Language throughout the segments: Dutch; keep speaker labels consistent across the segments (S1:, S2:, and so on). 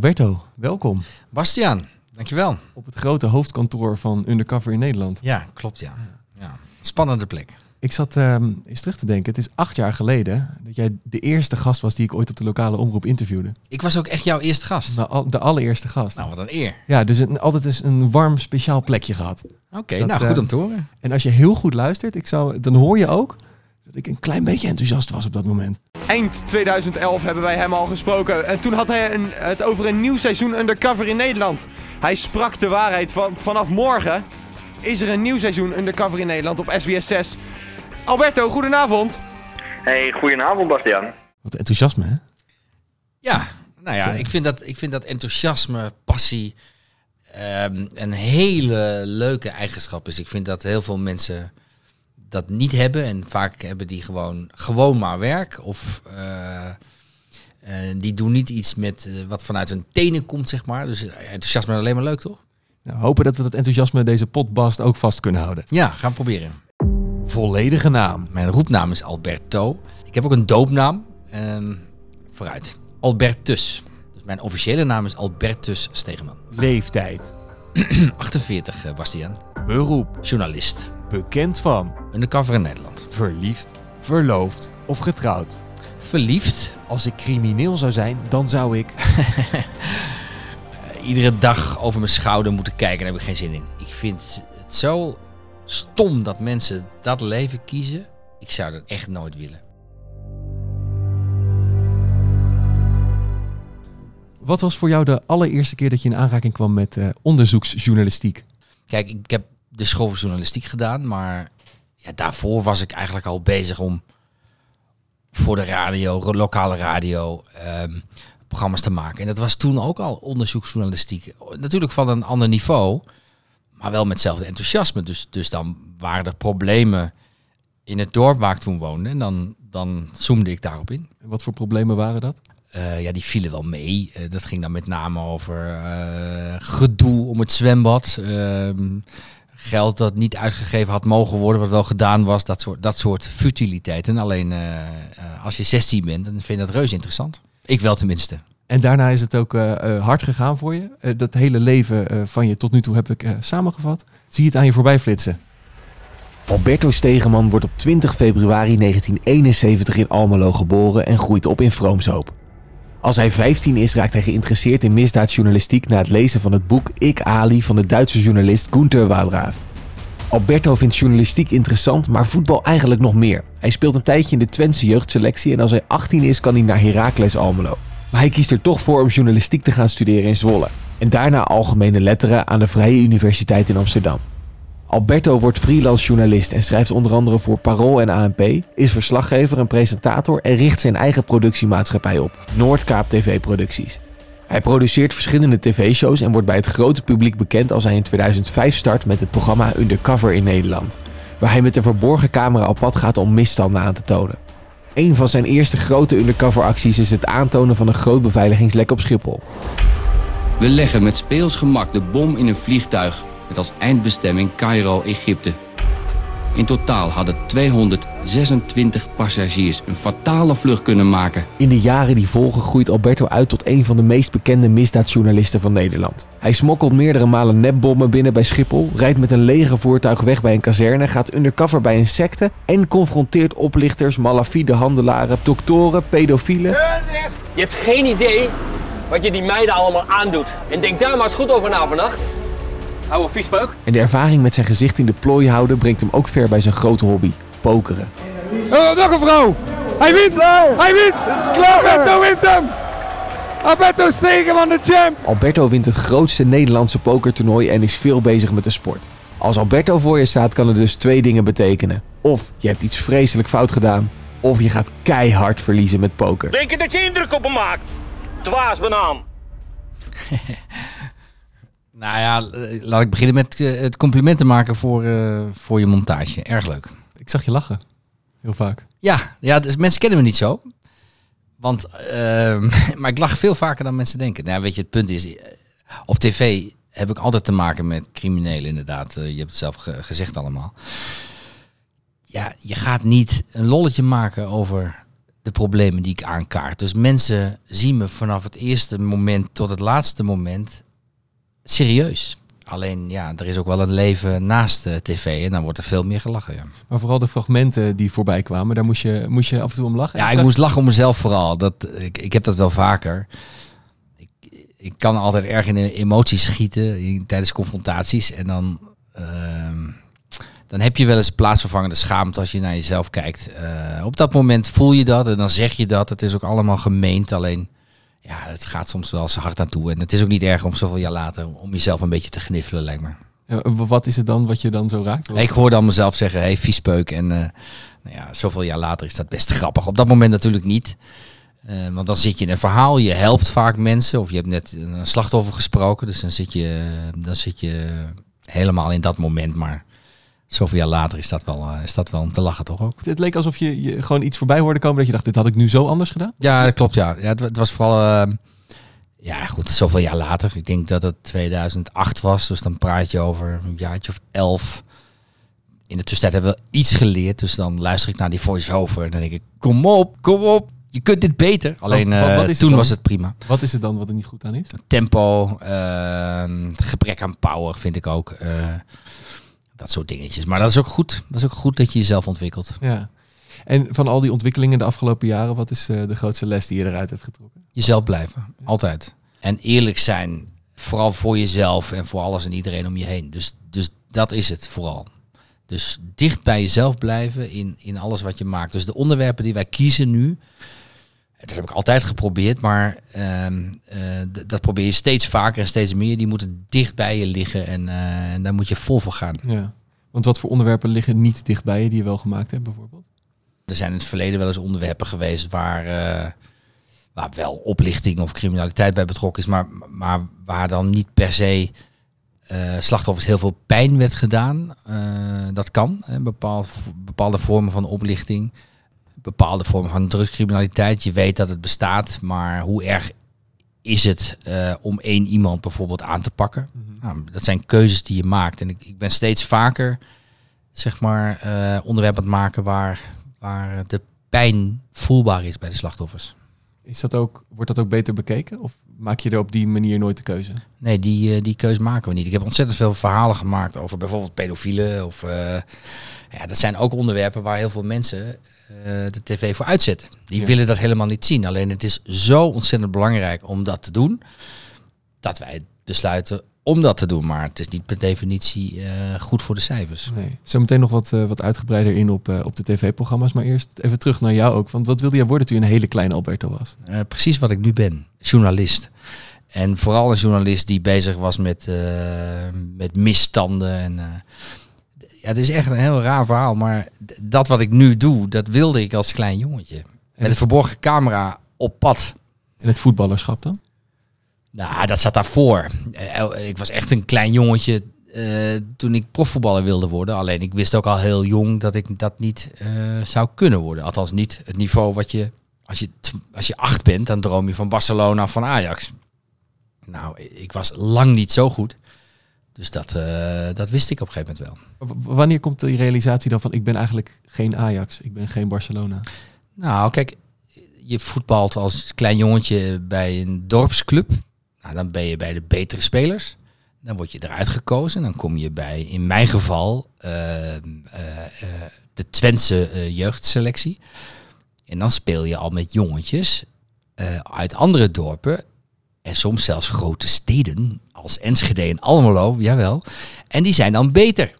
S1: Alberto, welkom
S2: Bastiaan, dankjewel.
S1: op het grote hoofdkantoor van Undercover in Nederland.
S2: Ja, klopt ja. ja. Spannende plek.
S1: Ik zat ehm, eens terug te denken. Het is acht jaar geleden dat jij de eerste gast was die ik ooit op de lokale omroep interviewde.
S2: Ik was ook echt jouw eerste gast.
S1: Nou, de allereerste gast.
S2: Nou, wat een eer.
S1: Ja, dus een, altijd eens een warm speciaal plekje gehad.
S2: Oké, nou goed
S1: eh,
S2: om te horen.
S1: En als je heel goed luistert, ik zou, dan hoor je ook dat ik een klein beetje enthousiast was op dat moment.
S3: Eind 2011 hebben wij hem al gesproken. En toen had hij een, het over een nieuw seizoen undercover in Nederland. Hij sprak de waarheid, want vanaf morgen is er een nieuw seizoen undercover in Nederland op SBS 6. Alberto, goedenavond.
S4: Hey, goedenavond Bastiaan.
S1: Wat enthousiasme, hè?
S2: Ja, nou ja, ik vind dat, ik vind dat enthousiasme, passie ehm, een hele leuke eigenschap is. Ik vind dat heel veel mensen dat niet hebben. En vaak hebben die gewoon, gewoon maar werk. Of eh, eh, die doen niet iets met eh, wat vanuit hun tenen komt, zeg maar. Dus enthousiasme is alleen maar leuk, toch?
S1: Nou, hopen dat we dat enthousiasme deze potbast ook vast kunnen houden.
S2: Ja, gaan proberen.
S1: Volledige naam.
S2: Mijn roepnaam is Alberto. Ik heb ook een doopnaam. Ehm, vooruit. Albertus. Dus mijn officiële naam is Albertus Stegeman.
S1: Leeftijd.
S2: 48, eh, Bastiaan.
S1: Beroep.
S2: Journalist.
S1: Bekend van.
S2: Undercover in Nederland.
S1: Verliefd. Verloofd. Of getrouwd.
S2: Verliefd.
S1: Als ik crimineel zou zijn, dan zou ik...
S2: Iedere dag over mijn schouder moeten kijken. Daar heb ik geen zin in. Ik vind het zo stom dat mensen dat leven kiezen. Ik zou dat echt nooit willen.
S1: Wat was voor jou de allereerste keer dat je in aanraking kwam met eh, onderzoeksjournalistiek?
S2: Kijk, ik heb de school voor journalistiek gedaan, maar ja, daarvoor was ik eigenlijk al bezig om voor de radio, lokale radio, ehm, programma's te maken. En dat was toen ook al onderzoeksjournalistiek. Natuurlijk van een ander niveau, maar wel met hetzelfde enthousiasme. Dus, dus dan waren er problemen in het dorp waar ik toen woonde en dan, dan zoomde ik daarop in.
S1: En wat voor problemen waren dat?
S2: Eh, ja, die vielen wel mee. Eh, dat ging dan met name over eh, gedoe om het zwembad. Geld dat niet uitgegeven had mogen worden, wat wel gedaan was. Dat soort, dat soort futiliteiten. Alleen eh, eh, als je 16 bent, dan vind je dat reuze interessant. Ik wel tenminste.
S1: En daarna is het ook eh, eh, hard gegaan voor je. Dat hele leven eh, van je tot nu toe heb ik eh, samengevat. Zie je het aan je voorbij flitsen?
S5: Alberto Stegeman wordt op 20 februari 1971 in Almelo geboren en groeit op in Vroomshoop. Als hij 15 is raakt hij geïnteresseerd in misdaadjournalistiek na het lezen van het boek Ik Ali van de Duitse journalist Gunther Wallraaf. Alberto vindt journalistiek interessant, maar voetbal eigenlijk nog meer. Hij speelt een tijdje in de Twentse jeugdselectie en als hij 18 is kan hij naar Heracles Almelo. Maar hij kiest er toch voor om journalistiek te gaan studeren in Zwolle. En daarna algemene letteren aan de Vrije Universiteit in Amsterdam. Alberto wordt freelance journalist en schrijft onder andere voor Parool en ANP, is verslaggever en presentator en richt zijn eigen productiemaatschappij op, Noordkaap TV Producties. Hij produceert verschillende tv-shows en wordt bij het grote publiek bekend als hij in 2005 start met het programma Undercover in Nederland, waar hij met een verborgen camera op pad gaat om misstanden aan te tonen. Een van zijn eerste grote undercover acties is het aantonen van een groot beveiligingslek op Schiphol.
S6: We leggen met speels gemak de bom in een vliegtuig met als eindbestemming Cairo, Egypte. In totaal hadden 226 passagiers een fatale vlucht kunnen maken.
S5: In de jaren die volgen groeit Alberto uit tot een van de meest bekende misdaadjournalisten van Nederland. Hij smokkelt meerdere malen nepbommen binnen bij Schiphol, rijdt met een legervoertuig weg bij een kazerne, gaat undercover bij een secte en confronteert oplichters, malafide handelaren, doktoren, pedofielen.
S7: Je hebt geen idee wat je die meiden allemaal aandoet. En denk daar maar eens goed over na vannacht. Oude viespeuk.
S5: En de ervaring met zijn gezicht in de plooi houden brengt hem ook ver bij zijn grote hobby, pokeren.
S3: Oh, nog een vrouw. Hij wint. Hij wint. Het is klaar. Alberto wint hem. Alberto Stegeman de champ.
S5: Alberto wint het grootste Nederlandse pokertoernooi en is veel bezig met de sport. Als Alberto voor je staat kan het dus twee dingen betekenen. Of je hebt iets vreselijk fout gedaan, of je gaat keihard verliezen met poker.
S7: Denk je dat je indruk op hem maakt? Dwaas banaan.
S2: Nou ja, laat ik beginnen met eh, het complimenten maken voor, eh, voor je montage. Erg leuk.
S1: Ik zag je lachen. Heel vaak.
S2: Ja, ja dus mensen kennen me niet zo. Want, ehm, maar ik lach veel vaker dan mensen denken. Nou, weet je, het punt is, eh, op tv heb ik altijd te maken met criminelen inderdaad. Je hebt het zelf ge- gezegd allemaal. Ja, je gaat niet een lolletje maken over de problemen die ik aankaart. Dus mensen zien me vanaf het eerste moment tot het laatste moment serieus. Alleen ja, er is ook wel een leven naast de tv en dan wordt er veel meer gelachen. Ja,
S1: Maar vooral de fragmenten die voorbij kwamen, daar moest je, moest je af en toe om lachen.
S2: ja ik
S1: zag-
S2: moest lachen om mezelf vooral. Dat, ik, ik heb dat wel vaker. Ik, ik kan altijd erg in emoties schieten in- tijdens confrontaties. En dan, ehm, dan heb je wel eens plaatsvervangende schaamte als je naar jezelf kijkt. Eh, op dat moment voel je dat en dan zeg je dat. Het is ook allemaal gemeend. Alleen, ja, het gaat soms wel eens hard naartoe. En het is ook niet erg om zoveel jaar later om jezelf een beetje te gniffelen, lijkt me.
S1: Wat is het dan wat je dan zo raakt?
S2: Ik hoor dan mezelf zeggen, hey, viespeuk. En eh, nou ja, zoveel jaar later is dat best grappig. Op dat moment natuurlijk niet. Eh, want dan zit je in een verhaal, je helpt vaak mensen. Of je hebt net een slachtoffer gesproken. Dus dan zit je, dan zit je helemaal in dat moment. Maar zoveel jaar later is dat wel, eh, is dat wel om te lachen toch ook.
S1: Het leek alsof je, je gewoon iets voorbij hoorde komen dat je dacht, dit had ik nu zo anders gedaan.
S2: Ja, dat klopt ja. ja het, wa- het was vooral, eh, ja goed, zoveel jaar later. Ik denk dat het 2008 was. Dus dan praat je over een jaartje of elf. In de tussentijd hebben we iets geleerd. Dus dan luister ik naar die voice-over. En dan denk ik, kom op, kom op. Je kunt dit beter. Alleen
S1: Wat- wat-
S2: eh,
S1: wat is het
S2: toen was het prima.
S1: Wat is het dan wat er niet goed aan is?
S2: Tempo, eh, gebrek aan power vind ik ook. eh, dat soort dingetjes. Maar dat is ook goed. Dat is ook goed dat je jezelf ontwikkelt.
S1: Ja. En van al die ontwikkelingen de afgelopen jaren, wat is eh, de grootste les die je eruit hebt getrokken?
S2: Jezelf blijven. Altijd. En eerlijk zijn. Vooral voor jezelf en voor alles en iedereen om je heen. Dus, dus dat is het vooral. Dus dicht bij jezelf blijven in, in alles wat je maakt. Dus de onderwerpen die wij kiezen nu. Dat heb ik altijd geprobeerd, maar ehm, eh, dat probeer je steeds vaker en steeds meer. Die moeten dicht bij je liggen en, en daar moet je vol voor gaan.
S1: Ja. Want wat voor onderwerpen liggen niet dicht bij je die je wel gemaakt hebt bijvoorbeeld?
S2: Er zijn in het verleden wel eens onderwerpen geweest waar, eh, waar wel oplichting of criminaliteit bij betrokken is, maar, maar waar dan niet per se slachtoffers heel veel pijn werd gedaan. Dat kan, hè, bepaald, bepaalde vormen van oplichting, bepaalde vormen van drugscriminaliteit. Je weet dat het bestaat, maar hoe erg is het eh, om één iemand bijvoorbeeld aan te pakken? Nou, dat zijn keuzes die je maakt. En ik, ik ben steeds vaker zeg maar, eh onderwerpen aan het maken waar, waar de pijn voelbaar is bij de slachtoffers.
S1: Is dat ook, wordt dat ook beter bekeken? Of maak je er op die manier nooit de keuze?
S2: Nee, die, eh, die keuze maken we niet. Ik heb ontzettend veel verhalen gemaakt over bijvoorbeeld pedofielen. Of, ja, dat zijn ook onderwerpen waar heel veel mensen de tv voor uitzetten. Die
S1: Ja.
S2: willen dat helemaal niet zien. Alleen het is zo ontzettend belangrijk om dat te doen, dat wij besluiten om dat te doen. Maar het is niet per definitie eh, goed voor de cijfers.
S1: Nee. Zometeen nog wat, eh, wat uitgebreider in op, eh, op de tv-programma's. Maar eerst even terug naar jou ook. Want wat wilde jij worden toen je een hele kleine Alberto was?
S2: Eh, precies wat ik nu ben, journalist. En vooral een journalist die bezig was met, eh, met misstanden. En, eh, ja, het is echt een heel raar verhaal, maar dat wat ik nu doe, dat wilde ik als klein jongetje. Met een verborgen camera op pad.
S1: En het voetballerschap dan?
S2: Nou, dat zat daarvoor. Eh, Ik was echt een klein jongetje eh, toen ik profvoetballer wilde worden. Alleen ik wist ook al heel jong dat ik dat niet eh, zou kunnen worden. Althans niet het niveau wat je... Als je, als je acht bent, dan droom je van Barcelona of van Ajax. Nou, ik was lang niet zo goed. Dus dat, eh, dat wist ik op een gegeven moment wel.
S1: W- wanneer komt die realisatie dan van ik ben eigenlijk geen Ajax, ik ben geen Barcelona?
S2: Nou, kijk, je voetbalt als klein jongetje bij een dorpsclub. Nou, dan ben je bij de betere spelers. Dan word je eruit gekozen. Dan kom je bij, in mijn geval, eh, eh, eh, de Twentse jeugdselectie. En dan speel je al met jongetjes uit andere dorpen. En soms zelfs grote steden, als Enschede en Almelo, jawel. En die zijn dan beter.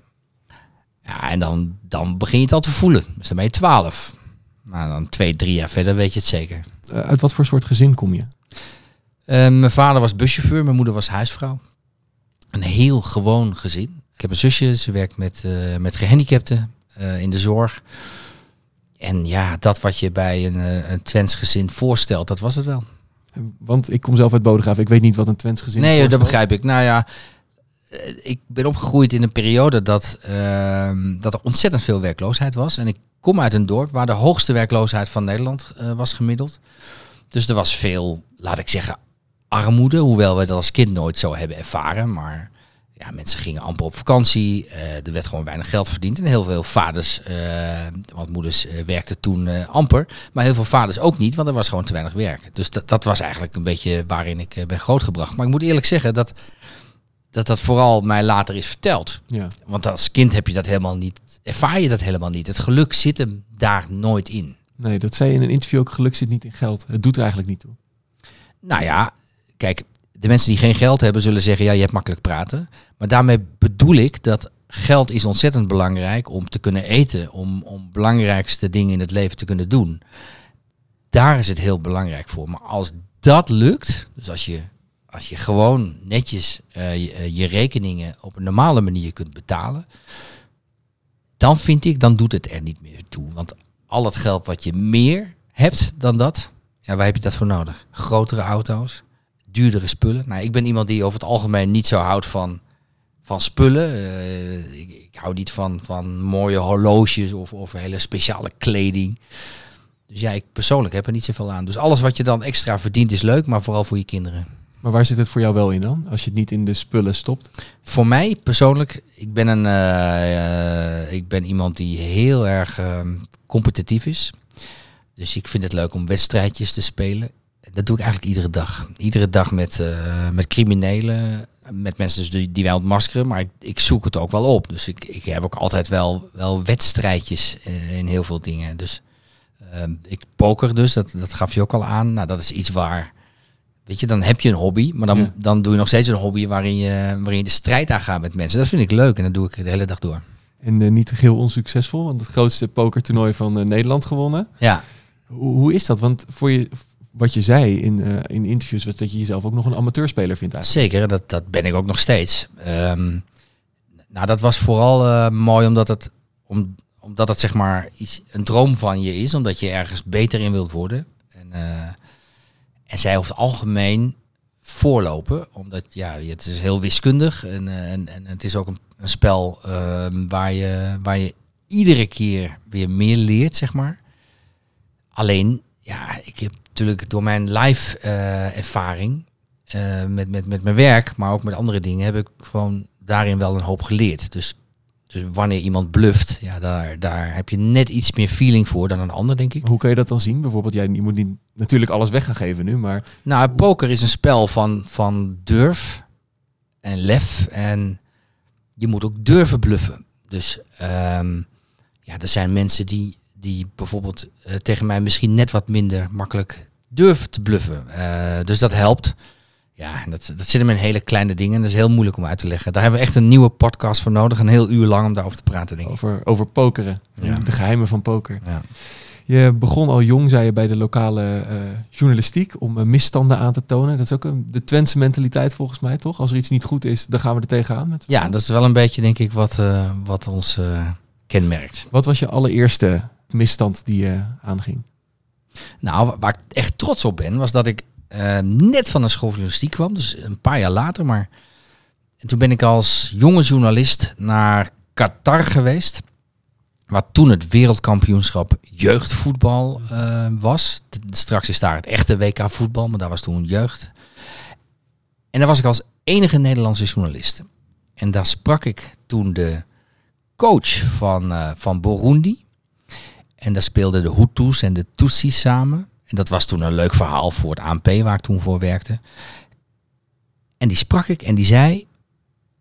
S2: Ja, en dan, dan begin je het al te voelen. Dus dan ben je twaalf. Nou, dan twee, drie jaar verder weet je het zeker.
S1: Eh, uit wat voor soort gezin kom je?
S2: Eh, mijn vader was buschauffeur, mijn moeder was huisvrouw. Een heel gewoon gezin. Ik heb een zusje, ze werkt met, eh, met gehandicapten eh, in de zorg. En ja, dat wat je bij een, een Twents gezin voorstelt, dat was het wel.
S1: Want ik kom zelf uit Bodegraven, ik weet niet wat een Twents gezin
S2: nee, dat begrijp ik. Nou ja, eh, ik ben opgegroeid in een periode dat, ehm, dat er ontzettend veel werkloosheid was. En ik kom uit een dorp waar de hoogste werkloosheid van Nederland eh, was gemiddeld. Dus er was veel, laat ik zeggen, armoede. Hoewel we dat als kind nooit zo hebben ervaren. Maar ja, mensen gingen amper op vakantie. eh, er werd gewoon weinig geld verdiend. En heel veel vaders, eh, want moeders eh, werkten toen amper. Maar heel veel vaders ook niet, want er was gewoon te weinig werk. Dus dat, dat was eigenlijk een beetje waarin ik ben grootgebracht. Maar ik moet eerlijk zeggen dat, dat dat vooral mij later is verteld.
S1: Ja.
S2: Want als kind heb je dat helemaal niet, ervaar je dat helemaal niet. Het geluk zit hem daar nooit in.
S1: Nee, dat zei je in een interview ook. Geluk zit niet in geld. Het doet er eigenlijk niet toe.
S2: Nou ja, kijk, de mensen die geen geld hebben zullen zeggen, ja, je hebt makkelijk praten. Maar daarmee bedoel ik dat geld is ontzettend belangrijk om te kunnen eten, om, om belangrijkste dingen in het leven te kunnen doen. Daar is het heel belangrijk voor. Maar als dat lukt, dus als je, als je gewoon netjes eh, je, eh, je rekeningen op een normale manier kunt betalen, dan vind ik, dan doet het er niet meer toe. Want al het geld wat je meer hebt dan dat, ja, waar heb je dat voor nodig? Grotere auto's, duurdere spullen. Nou, ik ben iemand die over het algemeen niet zo houdt van, van spullen. Eh, ik, ik hou niet van, van mooie horloges of, of hele speciale kleding. Dus ja, ik persoonlijk heb er niet zoveel aan. Dus alles wat je dan extra verdient is leuk, maar vooral voor je kinderen.
S1: Maar waar zit het voor jou wel in dan? Als je het niet in de spullen stopt?
S2: Voor mij persoonlijk, ik ben, een, eh, ik ben iemand die heel erg eh, competitief is. Dus ik vind het leuk om wedstrijdjes te spelen. Dat doe ik eigenlijk iedere dag. Iedere dag met, eh, met criminelen, met mensen dus die, die wij ontmaskeren. Maar ik, ik zoek het ook wel op. Dus ik, ik heb ook altijd wel, wel wedstrijdjes eh, in heel veel dingen. Dus ehm, ik poker dus, dat, dat gaf je ook al aan. Nou, dat is iets waar... Weet je, dan heb je een hobby, maar dan,
S1: Ja.
S2: dan doe je nog steeds een hobby waarin je, waarin je de strijd aangaat met mensen. Dat vind ik leuk en dat doe ik de hele dag door.
S1: En eh, niet geheel onsuccesvol, want het grootste pokertoernooi van Nederland gewonnen.
S2: Ja,
S1: Hoe, hoe is dat? Want voor je, wat je zei in, eh, in interviews, was dat je jezelf ook nog een amateurspeler vindt eigenlijk.
S2: zeker. Dat, dat ben ik ook nog steeds. Ehm, nou, dat was vooral eh, mooi omdat het, om, omdat het zeg maar iets, een droom van je is, omdat je ergens beter in wilt worden. En, eh, en zij over het algemeen voorlopen, omdat ja, het is heel wiskundig en, en, en het is ook een, een spel ehm, waar, je, waar je iedere keer weer meer leert, zeg maar. Alleen, ja, ik heb natuurlijk door mijn live eh, ervaring eh, met, met, met mijn werk, maar ook met andere dingen, heb ik gewoon daarin wel een hoop geleerd. Dus, dus wanneer iemand bluft, ja, daar, daar heb je net iets meer feeling voor dan een ander, denk ik.
S1: Hoe kun je dat dan zien? Bijvoorbeeld, jij je moet niet natuurlijk alles weg gaan geven nu, maar
S2: Nou, poker is een spel van, van durf en lef. En je moet ook durven bluffen. Dus ehm, ja, er zijn mensen die, die bijvoorbeeld eh, tegen mij misschien net wat minder makkelijk durven te bluffen. Eh, dus dat helpt. Ja, en dat, dat zit hem in hele kleine dingen. Dat is heel moeilijk om uit te leggen. Daar hebben we echt een nieuwe podcast voor nodig. Een heel uur lang om daarover te praten, denk ik.
S1: over, over pokeren.
S2: Ja.
S1: De geheimen van poker.
S2: Ja.
S1: Je begon al jong, zei je, bij de lokale eh, journalistiek om misstanden aan te tonen. Dat is ook een, de Twentse mentaliteit volgens mij, toch? Als er iets niet goed is, dan gaan we er tegenaan. Met
S2: ja, dat is wel een beetje, denk ik, wat, wat ons kenmerkt.
S1: Wat was je allereerste misstand die je aanging?
S2: Nou, wa- waar ik echt trots op ben, was dat ik eh, net van de school journalistiek kwam. Dus een paar jaar later. Maar en toen ben ik als jonge journalist naar Qatar geweest. Waar toen het wereldkampioenschap jeugdvoetbal eh, was. Straks is daar het echte WK voetbal, maar daar was toen jeugd. En daar was ik als enige Nederlandse journalist. En daar sprak ik toen de coach van, eh, van Burundi. En daar speelden de Hutus en de Tutsis samen. En dat was toen een leuk verhaal voor het ANP waar ik toen voor werkte. En die sprak ik en die zei...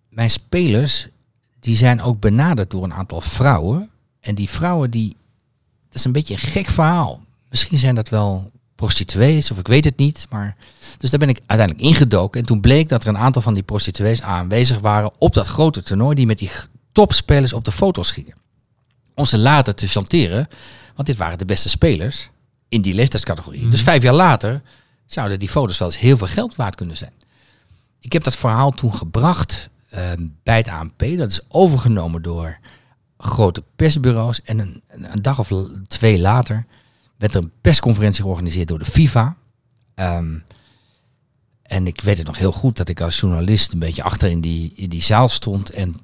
S2: Mijn spelers, die zijn ook benaderd door een aantal vrouwen. En die vrouwen, die... Dat is een beetje een gek verhaal. Misschien zijn dat wel prostituees of ik weet het niet. Maar... Dus daar ben ik uiteindelijk ingedoken. En toen bleek dat er een aantal van die prostituees aanwezig waren... op dat grote toernooi die met die topspelers op de foto's gingen. Om ze later te chanteren... Want dit waren de beste spelers in die leeftijdscategorie. Dus vijf jaar later zouden die foto's wel eens heel veel geld waard kunnen zijn. Ik heb dat verhaal toen gebracht ehm, bij het ANP. Dat is overgenomen door grote persbureaus. En een, een dag of twee later werd er een persconferentie georganiseerd door de FIFA. Ehm, en ik weet het nog heel goed dat ik als journalist een beetje achter in die, in die zaal stond. En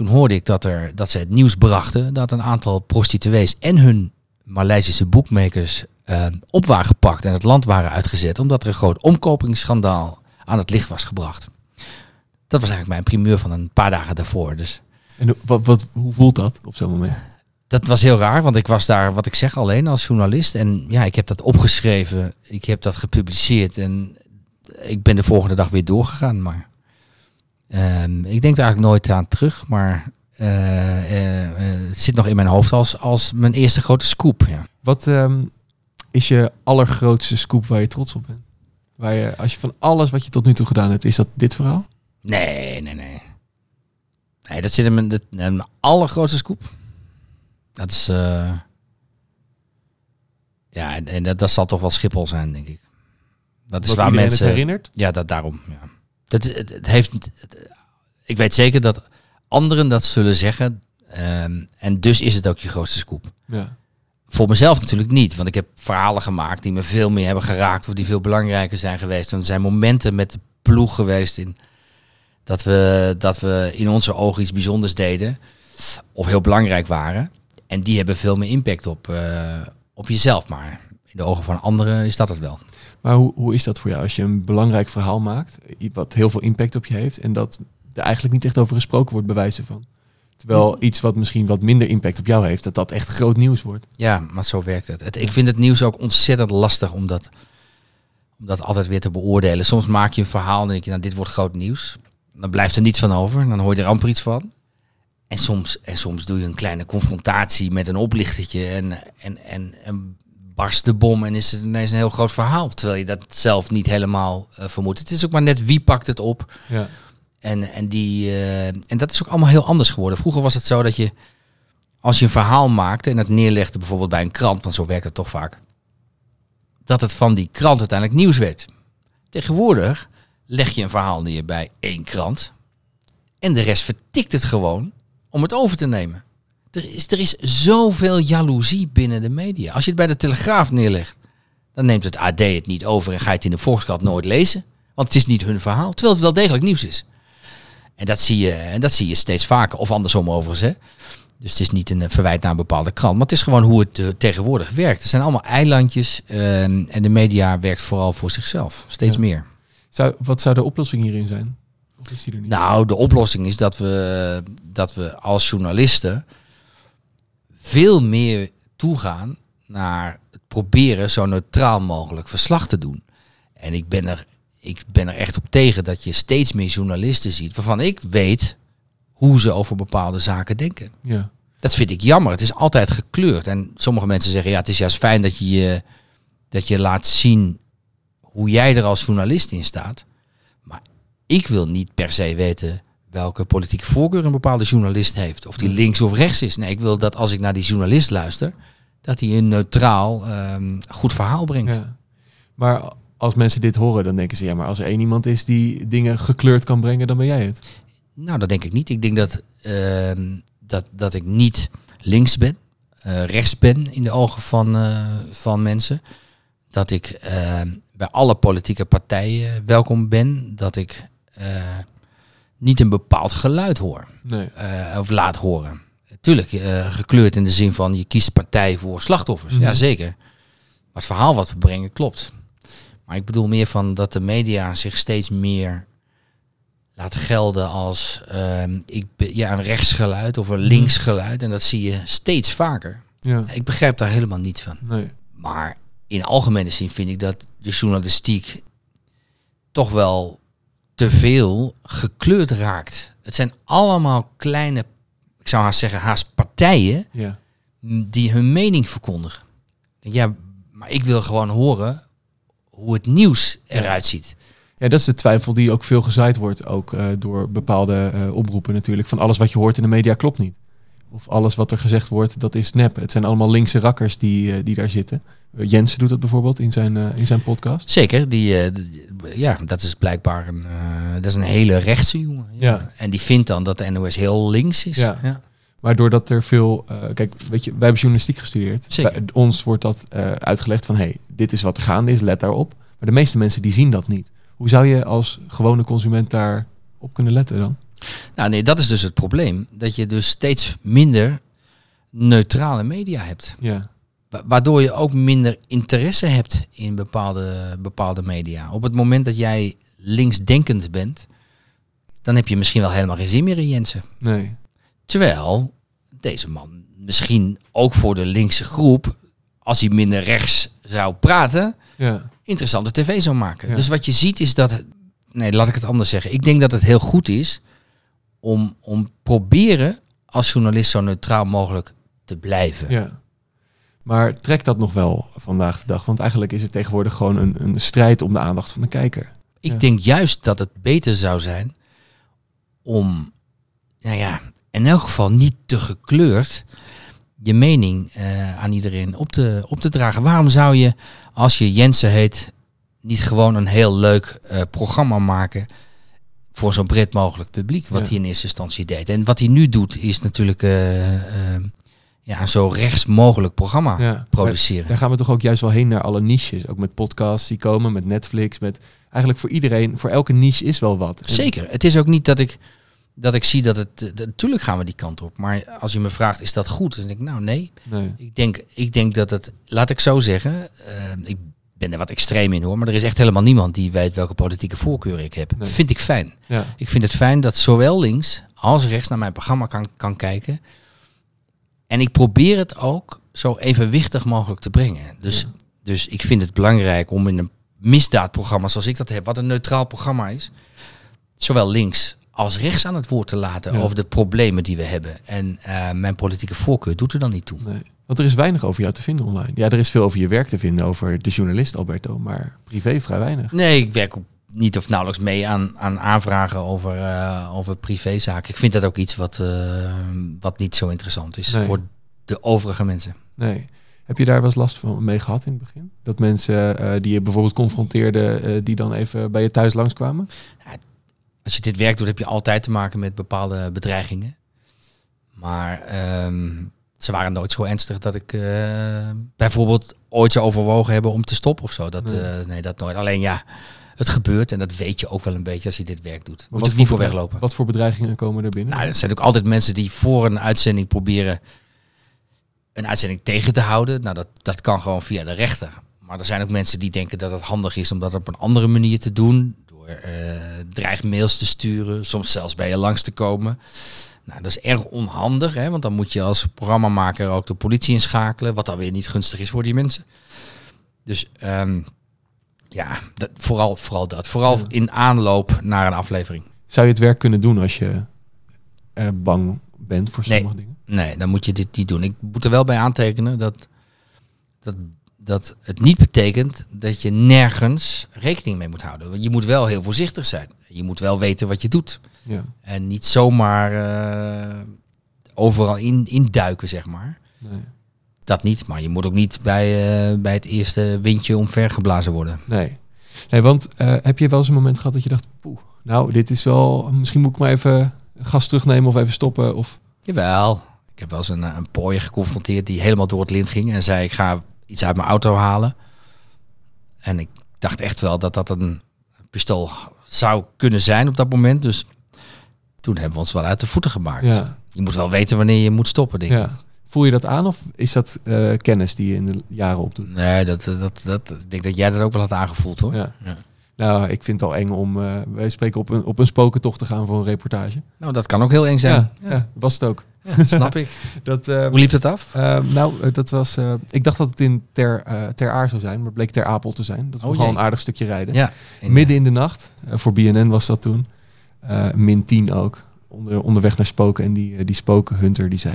S2: toen hoorde ik dat, er, dat ze het nieuws brachten dat een aantal prostituees en hun Maleisische boekmakers eh, op waren gepakt en het land waren uitgezet. Omdat er een groot omkopingsschandaal aan het licht was gebracht. dat was eigenlijk mijn primeur van een paar dagen daarvoor. Dus
S1: En wat, wat, hoe voelt dat op zo'n moment?
S2: dat was heel raar, want ik was daar, wat ik zeg, alleen als journalist. En ja, ik heb dat opgeschreven, ik heb dat gepubliceerd en ik ben de volgende dag weer doorgegaan. Maar ehm, ik denk er eigenlijk nooit aan terug, maar eh, eh, eh, het zit nog in mijn hoofd als, als mijn eerste grote scoop. Ja.
S1: Wat ehm, is je allergrootste scoop waar je trots op bent? Waar je, als je van alles wat je tot nu toe gedaan hebt, is dat dit verhaal?
S2: Nee, nee, nee. Nee, dat zit in mijn, dat, mijn allergrootste scoop. Dat is... ja, en, en dat, dat zal toch wel Schiphol zijn, denk ik. Dat is
S1: Wat
S2: waar mensen...
S1: herinnert?
S2: Ja, dat daarom. Ja. Dat, het, het heeft, het- ik weet zeker dat anderen dat zullen zeggen. ehm, en dus is het ook je grootste scoop.
S1: Ja.
S2: Voor mezelf natuurlijk niet, want ik heb verhalen gemaakt die me veel meer hebben geraakt of die veel belangrijker zijn geweest. Er zijn momenten met de ploeg geweest in dat we, dat we in onze ogen iets bijzonders deden of heel belangrijk waren. En die hebben veel meer impact op, eh, op jezelf. Maar in de ogen van anderen is dat het wel.
S1: Maar hoe, hoe is dat voor jou als je een belangrijk verhaal maakt, wat heel veel impact op je heeft, en dat er eigenlijk niet echt over gesproken wordt, bij wijze van? Terwijl iets wat misschien wat minder impact op jou heeft, dat dat echt groot nieuws wordt.
S2: Ja, maar zo werkt het. het. Ik vind het nieuws ook ontzettend lastig om dat, om dat altijd weer te beoordelen. Soms maak je een verhaal en denk je, nou, dit wordt groot nieuws. Dan blijft er niets van over. Dan hoor je er amper iets van. En soms, en soms doe je een kleine confrontatie met een oplichtertje en, en, en, en barst de bom en is het ineens een heel groot verhaal. Terwijl je dat zelf niet helemaal eh, vermoedt. Het is ook maar net wie pakt het op.
S1: Ja.
S2: En, en, die, eh, en dat is ook allemaal heel anders geworden. Vroeger was het zo dat je, als je een verhaal maakte en het neerlegde bijvoorbeeld bij een krant, want zo werkt het toch vaak, dat het van die krant uiteindelijk nieuws werd. Tegenwoordig leg je een verhaal neer bij één krant en de rest vertikt het gewoon om het over te nemen. Er is, er is zoveel jaloezie binnen de media. Als je het bij de Telegraaf neerlegt, dan neemt het AD het niet over en ga je het in de Volkskrant nooit lezen. Want het is niet hun verhaal, terwijl het wel degelijk nieuws is. En dat zie je, en dat zie je steeds vaker, of andersom overigens. Hè. Dus het is niet een eh, verwijt naar een bepaalde krant, maar het is gewoon hoe het eh, tegenwoordig werkt. Het zijn allemaal eilandjes eh, en de media werkt vooral voor zichzelf, steeds
S1: Ja.
S2: meer.
S1: Zou, wat zou de oplossing hierin zijn? Of is die er niet?
S2: Nou, de oplossing is dat we, dat we als journalisten veel meer toegaan naar het proberen zo neutraal mogelijk verslag te doen. En ik ben er, ik ben er echt op tegen dat je steeds meer journalisten ziet waarvan ik weet hoe ze over bepaalde zaken denken.
S1: Ja.
S2: Dat vind ik jammer. Het is altijd gekleurd. En sommige mensen zeggen, ja, het is juist fijn dat je, je- dat je laat zien hoe jij er als journalist in staat. Maar ik wil niet per se weten welke politieke voorkeur een bepaalde journalist heeft. Of die links of rechts is. Nee, ik wil dat als ik naar die journalist luister, dat hij een neutraal, ehm, goed verhaal brengt.
S1: Ja. Maar als mensen dit horen, dan denken ze, ja, maar als er één iemand is die dingen gekleurd kan brengen, dan ben jij het.
S2: Nou, dat denk ik niet. Ik denk dat, ehm, dat, dat ik niet links ben, eh, rechts ben in de ogen van, eh, van mensen. Dat ik ehm, bij alle politieke partijen welkom ben. Dat ik eh, niet een bepaald geluid hoor
S1: Nee.
S2: eh, of laat horen. Tuurlijk, eh, gekleurd in de zin van je kiest partij voor slachtoffers.
S1: Mhm.
S2: Ja, zeker. Maar het verhaal wat we brengen klopt. Maar ik bedoel meer van dat de media zich steeds meer laat gelden als ehm, ik ja, een rechtsgeluid of een linksgeluid. En dat zie je steeds vaker.
S1: Ja.
S2: Ik begrijp daar helemaal niets van.
S1: Nee.
S2: Maar in algemene zin vind ik dat de journalistiek toch wel te veel gekleurd raakt. Het zijn allemaal kleine, ik zou haast zeggen, haast partijen
S1: Ja.
S2: die hun mening verkondigen. Ja, maar ik wil gewoon horen hoe het nieuws eruit ziet.
S1: Ja, dat is de twijfel die ook veel gezaaid wordt, ook eh, door bepaalde eh, oproepen natuurlijk. Van alles wat je hoort in de media klopt niet. Of alles wat er gezegd wordt, dat is nep. Het zijn allemaal linkse rakkers die, eh, die daar zitten. Jensen doet dat bijvoorbeeld in zijn, eh, in zijn podcast.
S2: Zeker, die, eh, d- ja, dat is blijkbaar een, eh, dat is een hele rechtse jongen.
S1: Ja.
S2: En die vindt dan dat de NOS heel links is.
S1: Ja.
S2: ja.
S1: Maar doordat er veel... kijk, weet je, wij hebben journalistiek gestudeerd.
S2: Zeker.
S1: Bij ons wordt dat uitgelegd van... hey, dit is wat er gaande is, let daarop. Maar de meeste mensen die zien dat niet. Hoe zou je als gewone consument daar op kunnen letten dan?
S2: Nou nee, dat is dus het probleem. Dat je dus steeds minder neutrale media hebt.
S1: Ja.
S2: Wa- Waardoor je ook minder interesse hebt in bepaalde, bepaalde media. Op het moment dat jij linksdenkend bent, dan heb je misschien wel helemaal geen zin meer in Jensen.
S1: Nee.
S2: Terwijl deze man misschien ook voor de linkse groep, als hij minder rechts zou praten,
S1: Ja.
S2: interessante tv zou maken.
S1: Ja.
S2: Dus wat je ziet is dat, nee, laat ik het anders zeggen. Ik denk dat het heel goed is om, om proberen als journalist zo neutraal mogelijk te blijven.
S1: Ja. Maar trekt dat nog wel vandaag de dag? Want eigenlijk is het tegenwoordig gewoon een, een strijd om de aandacht van de kijker.
S2: Ik
S1: Ja.
S2: denk juist dat het beter zou zijn om, nou ja, in elk geval niet te gekleurd je mening eh, aan iedereen op te, op te dragen. Waarom zou je, als je Jensen heet, niet gewoon een heel leuk eh, programma maken voor zo'n breed mogelijk publiek, wat
S1: Ja.
S2: hij in eerste instantie deed. En wat hij nu doet, is natuurlijk eh, ja, een zo rechts mogelijk programma
S1: Ja.
S2: produceren.
S1: Daar gaan we toch ook juist wel heen naar alle niches. Ook met podcasts die komen, met Netflix, met eigenlijk voor iedereen, voor elke niche is wel wat.
S2: Zeker. Het is ook niet dat ik, dat ik zie dat het... Natuurlijk gaan we die kant op. Maar als je me vraagt, is dat goed? Dan denk ik, nou nee.
S1: Nee.
S2: Ik denk, ik denk dat het... Laat ik zo zeggen. eh, ik ben er wat extreem in hoor. Maar er is echt helemaal niemand die weet welke politieke voorkeur ik heb.
S1: Nee.
S2: Vind ik fijn.
S1: Ja.
S2: Ik vind het fijn dat zowel links als rechts naar mijn programma kan, kan kijken. En ik probeer het ook zo evenwichtig mogelijk te brengen. Dus, dus ik vind het belangrijk om in een misdaadprogramma zoals ik dat heb, wat een neutraal programma is, zowel links als rechts aan het woord te laten
S1: Ja.
S2: over de problemen die we hebben. En eh, mijn politieke voorkeur doet er dan niet toe.
S1: Nee. Want er is weinig over jou te vinden online. Ja, er is veel over je werk te vinden, over de journalist Alberto, maar privé vrij weinig.
S2: Nee, ik werk ook niet of nauwelijks mee aan, aan aanvragen over, eh, over privézaken. Ik vind dat ook iets wat, eh, wat niet zo interessant is
S1: Nee.
S2: voor de overige mensen.
S1: Nee. Heb je daar wel eens last van mee gehad in het begin? Dat mensen eh, die je bijvoorbeeld confronteerden, die dan even bij je thuis langskwamen?
S2: Als je dit werk doet, heb je altijd te maken met bepaalde bedreigingen. Maar ehm, ze waren nooit zo ernstig dat ik bijvoorbeeld ooit zou overwogen hebben om te stoppen of zo. Dat,
S1: nee,
S2: dat nooit. Alleen ja, het gebeurt en dat weet je ook wel een beetje als je dit werk doet. Moet je niet voor weglopen.
S1: Wat voor bedreigingen komen er binnen?
S2: Nou, er zijn ook altijd mensen die voor een uitzending proberen een uitzending tegen te houden. Nou, dat, dat kan gewoon via de rechter. Maar er zijn ook mensen die denken dat het handig is om dat op een andere manier te doen. Door eh dreigmails te sturen, soms zelfs bij je langs te komen. Nou, dat is erg onhandig, hè, want dan moet je als programmamaker ook de politie inschakelen. Wat dan weer niet gunstig is voor die mensen. Dus ehm, ja, dat, vooral, vooral dat. Vooral
S1: Ja.
S2: in aanloop naar een aflevering.
S1: Zou je het werk kunnen doen als je eh, bang bent voor
S2: Nee.
S1: sommige dingen?
S2: Nee, dan moet je dit niet doen. Ik moet er wel bij aantekenen dat, dat, dat het niet betekent dat je nergens rekening mee moet houden. Je moet wel heel voorzichtig zijn. Je moet wel weten wat je doet.
S1: Ja.
S2: En niet zomaar eh, overal in, induiken, zeg maar.
S1: Nee.
S2: Dat niet, maar je moet ook niet bij, eh, bij het eerste windje omvergeblazen worden.
S1: Nee. Nee, want eh, heb je wel eens een moment gehad dat je dacht, poeh, nou, dit is wel, misschien moet ik maar even gas terugnemen of even stoppen? Of...
S2: Jawel. Ik heb wel eens een, eh, een pooier geconfronteerd die helemaal door het lint ging en zei ik ga iets uit mijn auto halen. En ik dacht echt wel dat dat een pistool zou kunnen zijn op dat moment. Dus toen hebben we ons wel uit de voeten gemaakt.
S1: Ja.
S2: Je moet wel weten wanneer je moet stoppen, denk ik.
S1: Ja. Voel je dat aan of is dat eh, kennis die je in de jaren opdoet?
S2: Nee, dat, dat, dat, ik denk dat jij dat ook wel had aangevoeld hoor.
S1: Ja.
S2: Ja.
S1: Nou, ik vind het al eng om, eh wij spreken, op een, op een spokentocht te gaan voor een reportage.
S2: Nou, dat kan ook heel eng zijn.
S1: Ja, ja, was het ook.
S2: Ja, snap ik.
S1: Dat, eh,
S2: Hoe liep het af?
S1: eh, nou, eh, dat was, eh, ik dacht dat het in Ter, eh ter Aar zou zijn, maar het bleek Ter Apel te zijn. Dat is
S2: Oh, jee.
S1: een aardig stukje rijden.
S2: Ja.
S1: Midden in de nacht, eh, voor BNN was dat toen. Eh, min 10 ook. Onder, onderweg naar spoken. En die, eh, die spokenhunter die zei...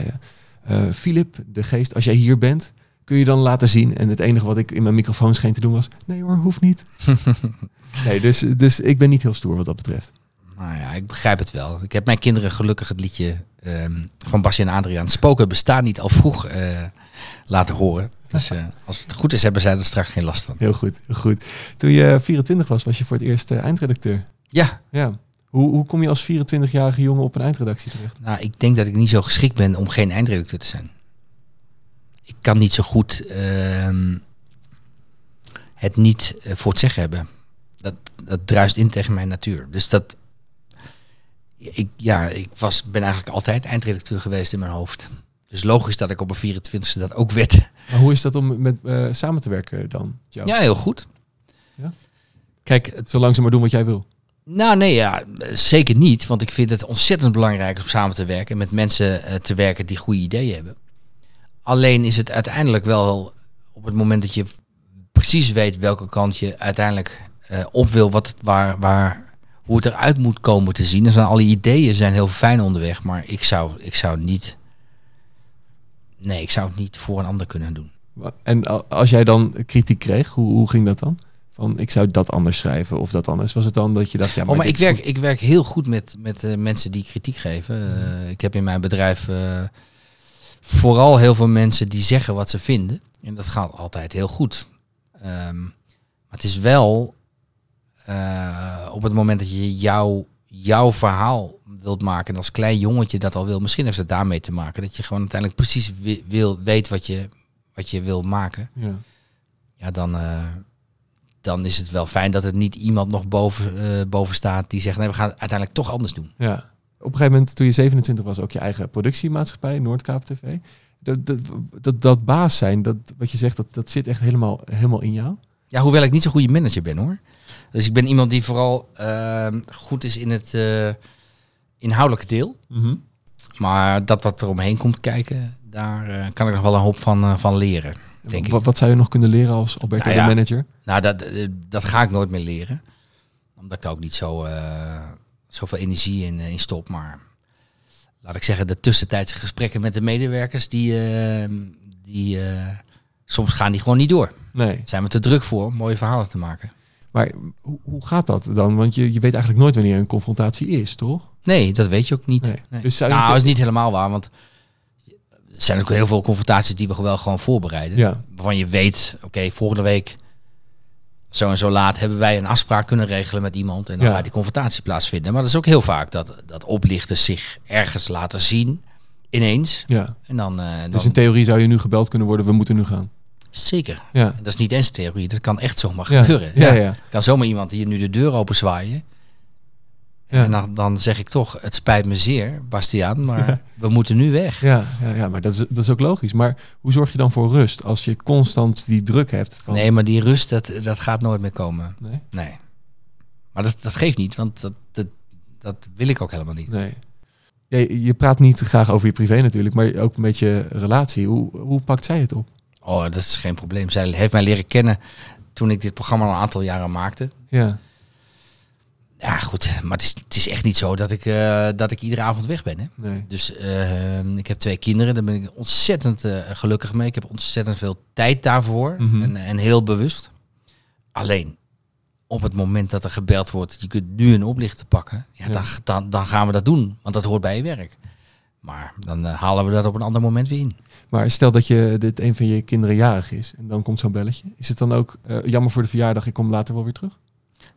S1: eh, eh, Filip, de geest, als jij hier bent, kun je dan laten zien? En het enige wat ik in mijn microfoon scheen te doen was... Nee hoor, hoeft niet. nee, dus, dus ik ben niet heel stoer wat dat betreft.
S2: Nou ja, ik begrijp het wel. Ik heb mijn kinderen gelukkig het liedje ehm, van Basje en Adriaan... Spoken bestaan niet al vroeg eh, laten horen. Dus eh, als het goed is, hebben zij er straks geen last van.
S1: Heel goed, heel goed. Toen je 24 was, was je voor het eerst eindredacteur.
S2: Ja,
S1: Ja. Hoe, hoe kom je als 24-jarige jongen op een eindredactie terecht?
S2: nou, ik denk dat ik niet zo geschikt ben om geen eindredacteur te zijn. Ik kan niet zo goed ehm, het niet eh, voor het zeggen hebben. Dat, dat druist in tegen mijn natuur. Dus dat... Ik, ja, ik was, ben eigenlijk altijd eindredacteur geweest in mijn hoofd. Dus logisch dat ik op een 24e dat ook werd.
S1: Maar hoe is dat om met, eh, samen te werken dan? Jou?
S2: Ja, heel goed.
S1: Ja?
S2: Kijk, het-
S1: Zolang ze maar doen wat jij wil.
S2: Nou, nee, ja, zeker niet. Want ik vind het ontzettend belangrijk om samen te werken en met mensen eh, te werken die goede ideeën hebben. Alleen is het uiteindelijk wel op het moment dat je precies weet welke kant je uiteindelijk eh, op wil, wat waar, waar, hoe het eruit moet komen te zien. Zijn al die ideeën zijn heel fijn onderweg, maar ik zou, ik zou niet. Nee, ik zou het niet voor een ander kunnen doen.
S1: En als jij dan kritiek kreeg, hoe, hoe ging dat dan? Van ik zou dat anders schrijven of dat anders. Was het dan dat je dacht, ja, maar,
S2: oh, maar ik werk,
S1: goed?
S2: ik werk heel goed met, met eh, mensen die kritiek geven. Eh, ik heb in mijn bedrijf eh, vooral heel veel mensen die zeggen wat ze vinden. En dat gaat altijd heel goed. Ehm, maar het is wel op het moment dat je jouw, jouw verhaal wilt maken. En als klein jongetje dat al wil. Misschien heeft het daarmee te maken. Dat je gewoon uiteindelijk precies wi- wil, weet wat je, wat je wil maken.
S1: Ja.
S2: Ja, dan, dan is het wel fijn dat er niet iemand nog boven, eh, boven staat die zegt, nee, we gaan het uiteindelijk toch anders doen.
S1: ja. Op een gegeven moment, toen je 27 was, ook je eigen productiemaatschappij, Noordkaap TV. Dat, dat, dat, dat baas zijn, dat, wat je zegt, dat, dat zit echt helemaal, helemaal in jou.
S2: Ja, hoewel ik niet zo'n goede manager ben hoor. Dus ik ben iemand die vooral eh, goed is in het eh, inhoudelijke deel. Maar dat wat er omheen komt kijken, daar eh, kan ik nog wel een hoop van, van leren. Denk.
S1: Wat, wat zou je nog kunnen leren als Alberto
S2: Nou ja.
S1: de manager?
S2: Nou, dat, eh, dat ga ik nooit meer leren. Omdat ik daar ook niet zo, eh, zoveel energie in, eh, in stop. Maar laat ik zeggen, de tussentijdse gesprekken met de medewerkers, die, die, soms gaan die gewoon niet door.
S1: Nee.
S2: Zijn we te druk voor om mooie verhalen te maken.
S1: Maar hoe, hoe gaat dat dan? Want je, je weet eigenlijk nooit wanneer een confrontatie is, toch?
S2: Nee, dat weet je ook niet.
S1: Nee.
S2: Nee.
S1: Dus zou je
S2: nou, dat is niet helemaal waar, want zijn ook heel veel confrontaties die we wel gewoon voorbereiden.
S1: Ja.
S2: Waarvan je weet, oké, volgende week zo en zo laat hebben wij een afspraak kunnen regelen met iemand en dan
S1: Ja.
S2: gaat die confrontatie plaatsvinden. Maar dat is ook heel vaak dat, dat oplichters zich ergens laten zien, ineens.
S1: Ja.
S2: En dan, eh, dan
S1: Dus in theorie zou je nu gebeld kunnen worden, we moeten nu gaan.
S2: zeker.
S1: Ja.
S2: Dat is niet eens theorie, dat kan echt zomaar
S1: Ja.
S2: gebeuren.
S1: Ja, ja.
S2: Kan zomaar iemand hier nu de deur open zwaaien.
S1: Ja.
S2: En dan, dan zeg ik toch, het spijt me zeer, Bastiaan, maar we moeten nu weg.
S1: Ja, ja, ja, maar dat is, dat is ook logisch. Maar hoe zorg je dan voor rust als je constant die druk hebt? Van,
S2: Nee, maar die rust, dat, dat gaat nooit meer komen.
S1: Nee?
S2: Nee. Maar dat, dat geeft niet, want dat, dat, dat wil ik ook helemaal niet.
S1: Nee. Je je praat niet graag over je privé natuurlijk, maar ook met je relatie. Hoe, hoe pakt zij het op?
S2: Oh, dat is geen probleem. Zij heeft mij leren kennen toen ik dit programma al een aantal jaren maakte.
S1: Ja,
S2: Ja, goed. Maar het is, het is echt niet zo dat ik, eh, dat ik iedere avond weg ben. Hè?
S1: nee.
S2: Dus eh, ik heb twee kinderen. Daar ben ik ontzettend eh, gelukkig mee. Ik heb ontzettend veel tijd daarvoor.
S1: Mhm.
S2: en, en heel bewust. Alleen, op het moment dat er gebeld wordt... je kunt nu een oplichter pakken... Ja,
S1: Ja.
S2: Dan, dan, dan gaan we dat doen. Want dat hoort bij je werk. Maar dan eh, halen we dat op een ander moment weer in.
S1: Maar stel dat je dit een van je kinderen jarig is en dan komt zo'n belletje. Is het dan ook jammer voor de verjaardag, ik kom later wel weer terug?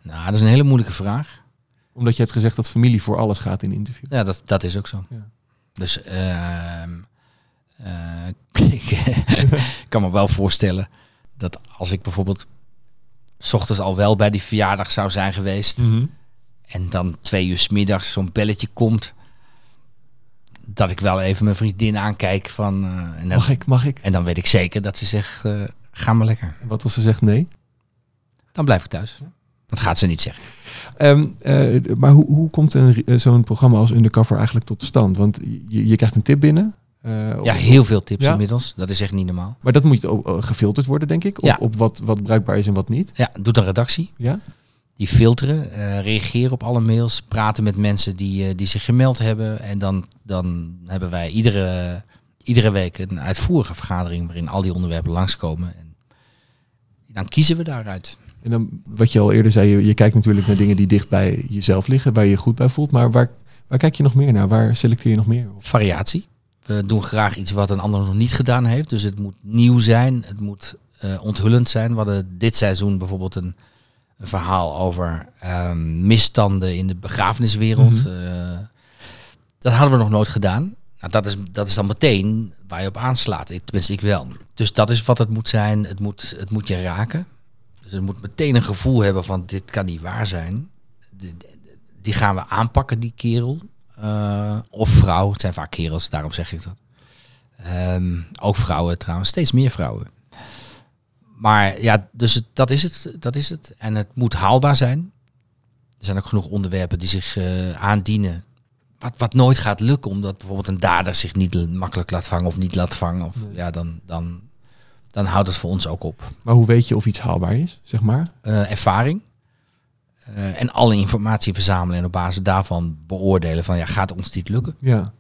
S2: Nou, dat is een hele moeilijke vraag.
S1: Omdat je hebt gezegd dat familie voor alles gaat in interview.
S2: Ja, dat, dat is ook zo.
S1: Ja.
S2: Dus ehm, eh, ik kan me wel voorstellen dat als ik bijvoorbeeld 's ochtends al wel bij die verjaardag zou zijn geweest
S1: Mhm.
S2: en dan twee uur 's middags zo'n belletje komt, dat ik wel even mijn vriendin aankijk van eh, en,
S1: Mag ik, mag ik?
S2: en dan weet ik zeker dat ze zegt eh, ga maar lekker.
S1: Wat als ze zegt nee?
S2: Dan blijf ik thuis. Dat gaat ze niet zeggen.
S1: Ehm, eh, maar hoe, hoe komt een, eh, zo'n programma als Undercover eigenlijk tot stand? Want je, je krijgt een tip binnen. eh,
S2: Ja, heel veel tips
S1: Ja?
S2: inmiddels. Dat is echt niet normaal.
S1: Maar dat moet ook, gefilterd worden, denk ik. Op,
S2: Ja.
S1: op wat, wat bruikbaar is en wat niet.
S2: Ja, doet een redactie.
S1: Ja?
S2: Die filteren, eh, reageren op alle mails, praten met mensen die, die zich gemeld hebben. En dan, dan hebben wij iedere, iedere week een uitvoerige vergadering waarin al die onderwerpen langskomen. En dan kiezen we daaruit.
S1: En dan, wat je al eerder zei, je, je kijkt natuurlijk naar dingen die dicht bij jezelf liggen, waar je je goed bij voelt. Maar waar, waar kijk je nog meer naar? Waar selecteer je nog meer? op?
S2: Variatie. We doen graag iets wat een ander nog niet gedaan heeft. Dus het moet nieuw zijn, het moet eh, onthullend zijn. We hadden dit seizoen bijvoorbeeld een, een verhaal over ehm, misstanden in de begrafeniswereld.
S1: Mhm.
S2: Eh, dat hadden we nog nooit gedaan. Nou, dat, is, dat is dan meteen waar je op aanslaat. Ik, tenminste, ik wel. Dus dat is wat het moet zijn. Het moet, het moet je raken. Dus het moet meteen een gevoel hebben van dit kan niet waar zijn. Die, die gaan we aanpakken, die kerel. Eh, of vrouw. Het zijn vaak kerels, daarom zeg ik dat. Ehm, ook vrouwen trouwens, steeds meer vrouwen. Maar ja, dus het, dat, is het, dat is het. En het moet haalbaar zijn. Er zijn ook genoeg onderwerpen die zich eh, aandienen. Wat, wat nooit gaat lukken, omdat bijvoorbeeld een dader zich niet makkelijk laat vangen of niet laat vangen. Of, ja, dan, dan, dan houdt het voor ons ook op.
S1: Maar hoe weet je of iets haalbaar is, zeg maar?
S2: Eh, ervaring. Eh, en alle informatie verzamelen en op basis daarvan beoordelen van ja, gaat ons dit lukken?
S1: Ja.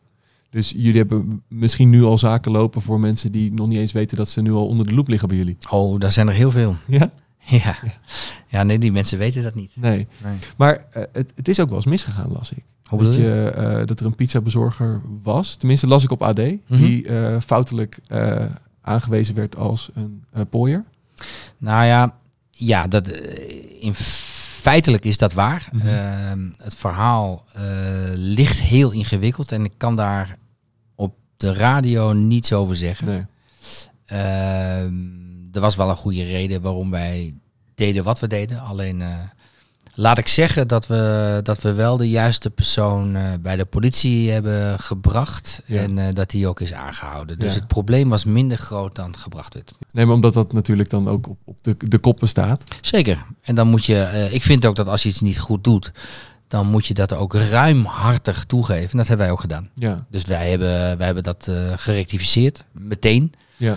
S1: Dus jullie hebben misschien nu al zaken lopen voor mensen die nog niet eens weten dat ze nu al onder de loep liggen bij jullie.
S2: Oh, daar zijn er heel veel.
S1: Ja?
S2: Ja, ja nee, die mensen weten dat niet.
S1: Nee.
S2: Nee.
S1: Maar eh, het, het is ook wel eens misgegaan, las ik.
S2: Hoe
S1: dat,
S2: je?
S1: dat er een pizzabezorger was, tenminste las ik op AD, die eh, foutelijk aangewezen werd als een eh pooier.
S2: Nou ja, ja dat, eh, in feitelijk is dat waar.
S1: Mhm.
S2: Ehm, het verhaal eh, ligt heel ingewikkeld en ik kan daar op de radio niets over zeggen.
S1: Nee.
S2: Ehm, er was wel een goede reden waarom wij deden wat we deden. Alleen laat ik zeggen dat we, dat we wel de juiste persoon eh, bij de politie hebben gebracht.
S1: Ja.
S2: En eh, dat die ook is aangehouden. Dus
S1: Ja.
S2: het probleem was minder groot dan gebracht werd.
S1: nee, maar omdat dat natuurlijk dan ook op, op de, de koppen staat.
S2: Zeker. En dan moet je, eh, ik vind ook dat als je iets niet goed doet, dan moet je dat ook ruimhartig toegeven. En dat hebben wij ook gedaan.
S1: Ja,
S2: Dus wij hebben, wij hebben dat gerectificeerd, meteen.
S1: ja,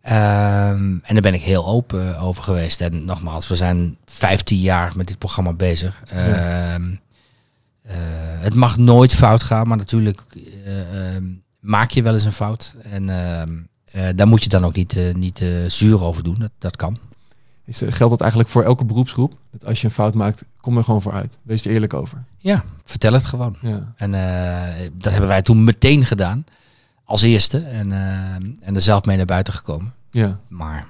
S2: Ehm, en daar ben ik heel open over geweest. En nogmaals, we zijn 15 jaar met dit programma bezig. Ehm, eh, het mag nooit fout gaan, maar natuurlijk eh, ehm, maak je wel eens een fout. En eh, daar moet je dan ook niet, niet zuur over doen. Dat, dat kan.
S1: Is, geldt dat eigenlijk voor elke beroepsgroep? Dat als je een fout maakt, kom er gewoon voor uit. Wees er eerlijk over.
S2: Ja, vertel het gewoon.
S1: Ja,
S2: En dat hebben wij toen meteen gedaan. Als eerste. En, eh, en er zelf mee naar buiten gekomen.
S1: ja.
S2: Maar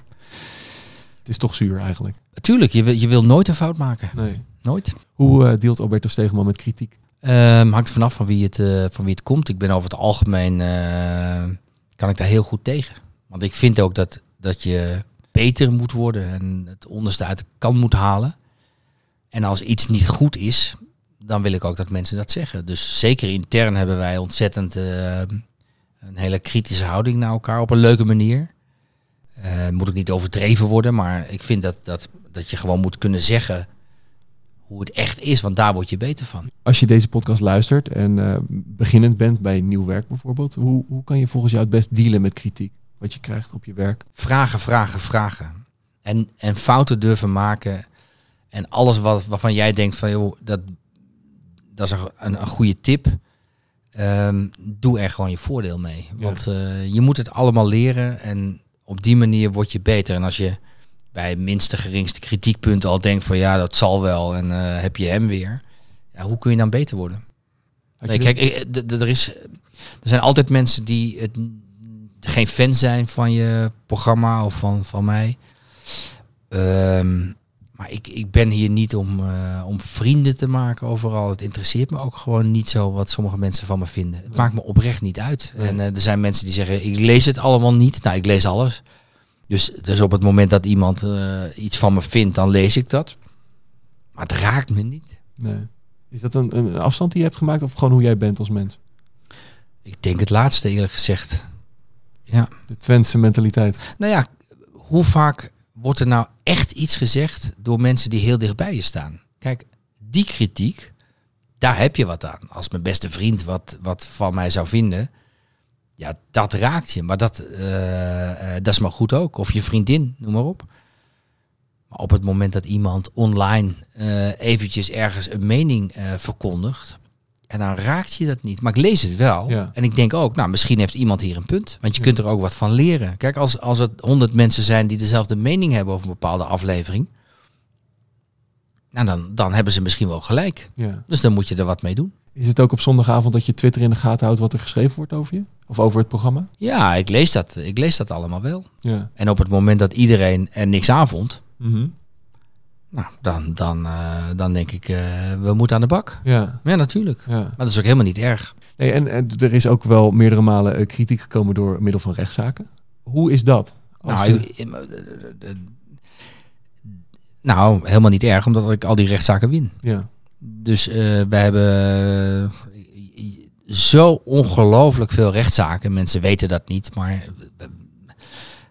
S1: het is toch zuur eigenlijk.
S2: natuurlijk, je wil, je wil nooit een fout maken.
S1: Nee.
S2: Nooit.
S1: Hoe eh, deelt Alberto Stegeman met kritiek?
S2: Ehm, hangt vanaf van wie, het, eh, van wie het komt. Ik ben over het algemeen, kan ik daar heel goed tegen. Want ik vind ook dat, dat je beter moet worden en het onderste uit de kan moet halen. En als iets niet goed is, dan wil ik ook dat mensen dat zeggen. Dus zeker intern hebben wij ontzettend eh, een hele kritische houding naar elkaar op een leuke manier. Eh, moet ook niet overdreven worden, maar ik vind dat, dat, dat je gewoon moet kunnen zeggen hoe het echt is, want daar word je beter van.
S1: Als je deze podcast luistert en eh, beginnend bent bij nieuw werk bijvoorbeeld, hoe, hoe kan je volgens jou het best dealen met kritiek? Wat je krijgt op je werk?
S2: Vragen, vragen, vragen. En, en fouten durven maken. En alles wat, waarvan jij denkt van, joh, dat, dat is een, een goede tip. Ehm, doe er gewoon je voordeel mee.
S1: Ja.
S2: Want eh, je moet het allemaal leren en op die manier word je beter. En als je bij minste geringste kritiekpunten al denkt van, ja, dat zal wel en eh, heb je hem weer. Ja, hoe kun je dan beter worden? Nee, kijk, ik- er, is, er zijn altijd mensen die het, geen fan zijn van je programma of van, van mij. Ehm, maar ik, ik ben hier niet om, eh, om vrienden te maken overal. Het interesseert me ook gewoon niet zo wat sommige mensen van me vinden. Het maakt me oprecht niet uit. En eh, er zijn mensen die zeggen, ik lees het allemaal niet. Nou, ik lees alles. Dus, dus op het moment dat iemand eh, iets van me vindt, dan lees ik dat. Maar het raakt me niet.
S1: Nee. Is dat een, een afstand die je hebt gemaakt of gewoon hoe jij bent als mens?
S2: Ik denk het laatste eerlijk gezegd.
S1: De Twentse mentaliteit.
S2: Nou ja, hoe vaak wordt er nou echt iets gezegd door mensen die heel dichtbij je staan? Kijk, die kritiek, daar heb je wat aan. Als mijn beste vriend wat, wat van mij zou vinden, ja, dat raakt je. Maar dat, eh, eh, dat is maar goed ook. Of je vriendin, noem maar op. Maar op het moment dat iemand online eh, eventjes ergens een mening verkondigt, en dan raakt je dat niet. Maar ik lees het wel.
S1: Ja.
S2: En ik denk ook, nou, misschien heeft iemand hier een punt. Want je kunt er ook wat van leren. Kijk, als, als het honderd mensen zijn die dezelfde mening hebben over een bepaalde aflevering. Nou, dan, dan hebben ze misschien wel gelijk.
S1: Ja.
S2: Dus dan moet je er wat mee doen.
S1: Is het ook op zondagavond dat je Twitter in de gaten houdt wat er geschreven wordt over je? Of over het programma?
S2: Ja, ik lees dat, ik lees dat allemaal wel.
S1: Ja.
S2: En op het moment dat iedereen er niks aan vond,
S1: Mhm.
S2: Nou, dan, dan, eh, dan denk ik, eh, we moeten aan de bak.
S1: Ja.
S2: Ja, natuurlijk.
S1: ja.
S2: Maar dat is ook helemaal niet erg.
S1: Nee, en, en er is ook wel meerdere malen eh, kritiek gekomen door middel van rechtszaken. Hoe is dat? Als
S2: Nou,
S1: je-
S2: nou, helemaal niet erg, omdat ik al die rechtszaken win.
S1: ja.
S2: Dus eh wij hebben zo ongelooflijk veel rechtszaken. Mensen weten dat niet, maar